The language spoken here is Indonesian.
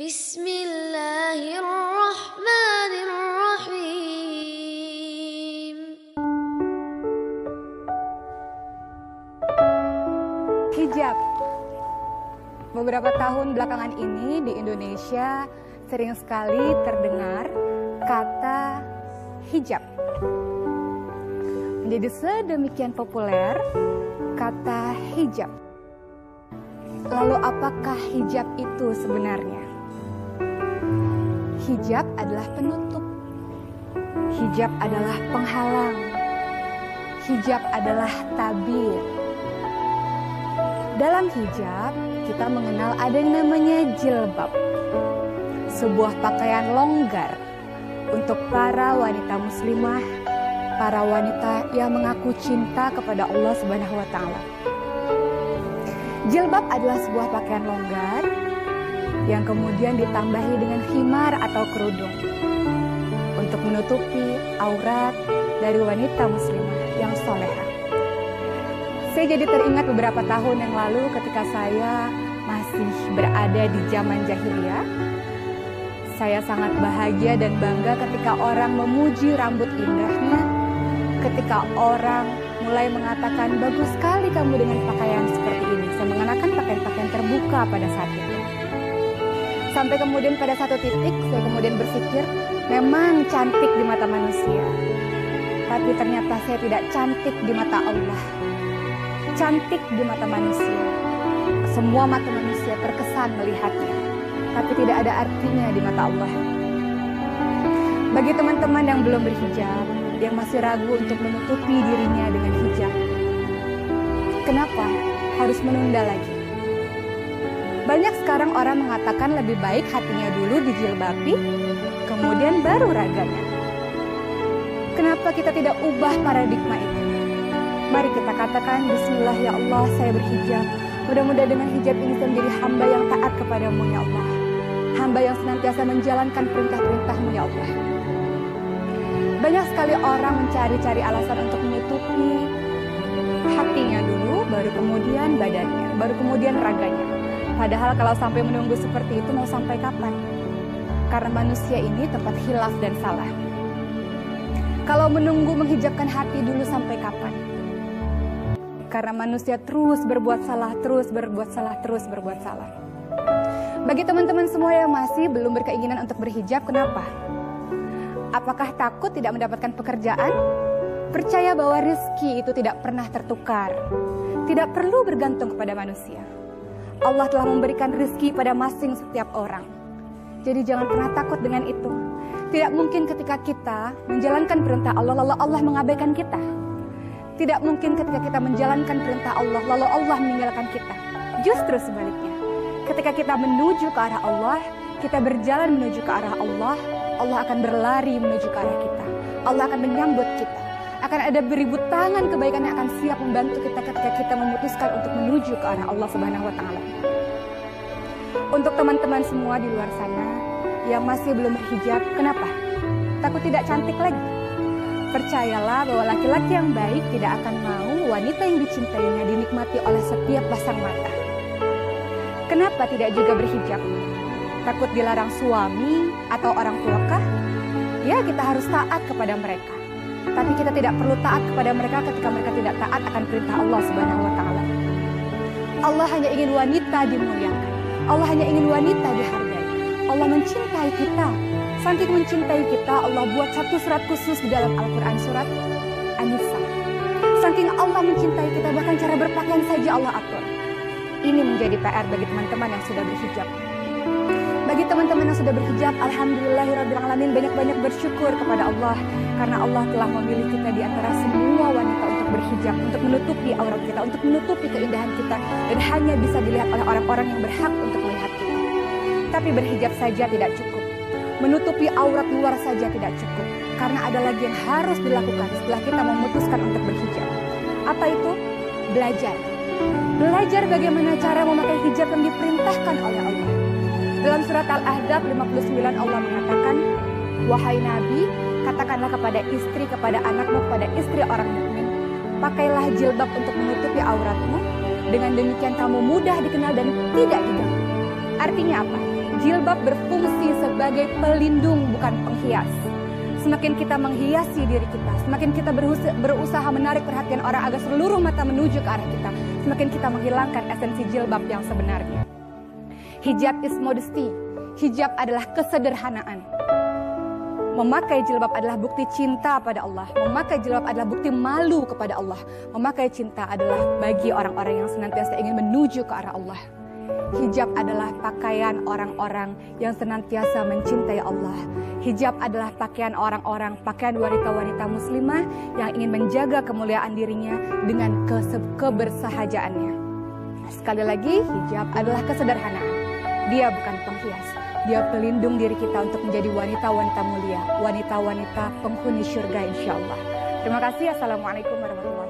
بسم الله الرحمن الرحيم Hijab. Beberapa tahun belakangan ini di Indonesia sering sekali terdengar kata hijab. Menjadi sedemikian populer kata hijab. Lalu apakah hijab itu sebenarnya? Hijab adalah penutup. Hijab adalah penghalang. Hijab adalah tabir. Dalam hijab, kita mengenal ada yang namanya jilbab. Sebuah pakaian longgar untuk para wanita muslimah, para wanita yang mengaku cinta kepada Allah Subhanahu wa. Jilbab adalah sebuah pakaian longgar yang kemudian ditambahi dengan khimar atau kerudung untuk menutupi aurat dari wanita muslimah yang soleha. Saya jadi teringat beberapa tahun yang lalu ketika saya masih berada di zaman jahiliyah. Saya sangat bahagia dan bangga ketika orang memuji rambut indahnya, ketika orang mulai mengatakan bagus sekali kamu dengan pakaian seperti ini. Saya mengenakan pakaian-pakaian terbuka pada saat itu. Sampai kemudian pada satu titik saya kemudian berpikir memang cantik di mata manusia. Tapi ternyata saya tidak cantik di mata Allah. Cantik di mata manusia. Semua mata manusia terkesan melihatnya. Tapi tidak ada artinya di mata Allah. Bagi teman-teman yang belum berhijab, yang masih ragu untuk menutupi dirinya dengan hijab. Kenapa harus menunda lagi? Banyak sekarang orang mengatakan lebih baik hatinya dulu dijilbabi, kemudian baru raganya. Kenapa kita tidak ubah paradigma itu? Mari kita katakan Bismillah ya Allah saya berhijab. Mudah-mudahan dengan hijab ini saya menjadi hamba yang taat kepadamu ya Allah. Hamba yang senantiasa menjalankan perintah-perintahmu ya Allah. Banyak sekali orang mencari-cari alasan untuk menutupi hatinya dulu, baru kemudian badannya, baru kemudian raganya. Padahal kalau sampai menunggu seperti itu mau sampai kapan? Karena manusia ini tempat hilaf dan salah. Kalau menunggu menghijabkan hati dulu sampai kapan? Karena manusia terus berbuat salah, terus berbuat salah, terus berbuat salah. Bagi teman-teman semua yang masih belum berkeinginan untuk berhijab, kenapa? Apakah takut tidak mendapatkan pekerjaan? Percaya bahwa rezeki itu tidak pernah tertukar. Tidak perlu bergantung kepada manusia. Allah telah memberikan rezeki pada masing setiap orang. Jadi jangan pernah takut dengan itu. Tidak mungkin ketika kita menjalankan perintah Allah lalu Allah mengabaikan kita. Tidak mungkin ketika kita menjalankan perintah Allah lalu Allah meninggalkan kita. Justru sebaliknya. Ketika kita menuju ke arah Allah, kita berjalan menuju ke arah Allah, Allah akan berlari menuju ke arah kita. Allah akan menyambut kita. Akan ada beribu tangan kebaikan yang akan siap membantu kita ketika kita memutuskan untuk menuju ke arah Allah Subhanahu wa taala. Untuk teman-teman semua di luar sana yang masih belum berhijab, kenapa? Takut tidak cantik lagi? Percayalah bahwa laki-laki yang baik tidak akan mau wanita yang dicintainya dinikmati oleh setiap pasang mata. Kenapa tidak juga berhijab? Takut dilarang suami atau orang tuakah? Ya, kita harus taat kepada mereka. Tapi kita tidak perlu taat kepada mereka ketika mereka tidak taat akan perintah Allah Subhanahu wa taala. Allah hanya ingin wanita dimuliakan. Allah hanya ingin wanita dihargai. Allah mencintai kita. Saking mencintai kita, Allah buat satu surat khusus di dalam Al-Quran surat An-Nisa. Saking Allah mencintai kita, bahkan cara berpakaian saja Allah atur. Ini menjadi PR bagi teman-teman yang sudah berhijab. Bagi teman-teman yang sudah berhijab, Alhamdulillahirrahmanirrahim banyak-banyak bersyukur kepada Allah. Karena Allah telah memilih kita di antara semua wanita untuk berhijab, untuk menutupi aurat kita, untuk menutupi keindahan kita. Hanya bisa dilihat oleh orang-orang yang berhak untuk melihat kita. Tapi berhijab saja tidak cukup. Menutupi aurat luar saja tidak cukup. Karena ada lagi yang harus dilakukan setelah kita memutuskan untuk berhijab. Apa itu? Belajar. Belajar bagaimana cara memakai hijab yang diperintahkan oleh Allah. Dalam surat Al-Ahzab 59 Allah mengatakan, Wahai Nabi, katakanlah kepada istri, kepada anakmu, kepada istri orang mukmin, pakailah jilbab untuk menutupi auratmu. Dengan demikian kamu mudah dikenal dan tidak diganggu. Artinya apa? Jilbab berfungsi sebagai pelindung bukan penghias. Semakin kita menghiasi diri kita, semakin kita berusaha menarik perhatian orang agar seluruh mata menuju ke arah kita, semakin kita menghilangkan esensi jilbab yang sebenarnya. Hijab is modesty. Hijab adalah kesederhanaan. Memakai jilbab adalah bukti cinta pada Allah. Memakai jilbab adalah bukti malu kepada Allah. Memakai cinta adalah bagi orang-orang yang senantiasa ingin menuju ke arah Allah. Hijab adalah pakaian orang-orang yang senantiasa mencintai Allah. Hijab adalah pakaian orang-orang, pakaian wanita-wanita muslimah yang ingin menjaga kemuliaan dirinya dengan kebersahajaannya. Sekali lagi, hijab adalah kesederhanaan. Dia bukan penghias. Dia pelindung diri kita untuk menjadi wanita-wanita mulia, wanita-wanita penghuni surga insya Allah. Terima kasih. Assalamualaikum warahmatullahi wabarakatuh.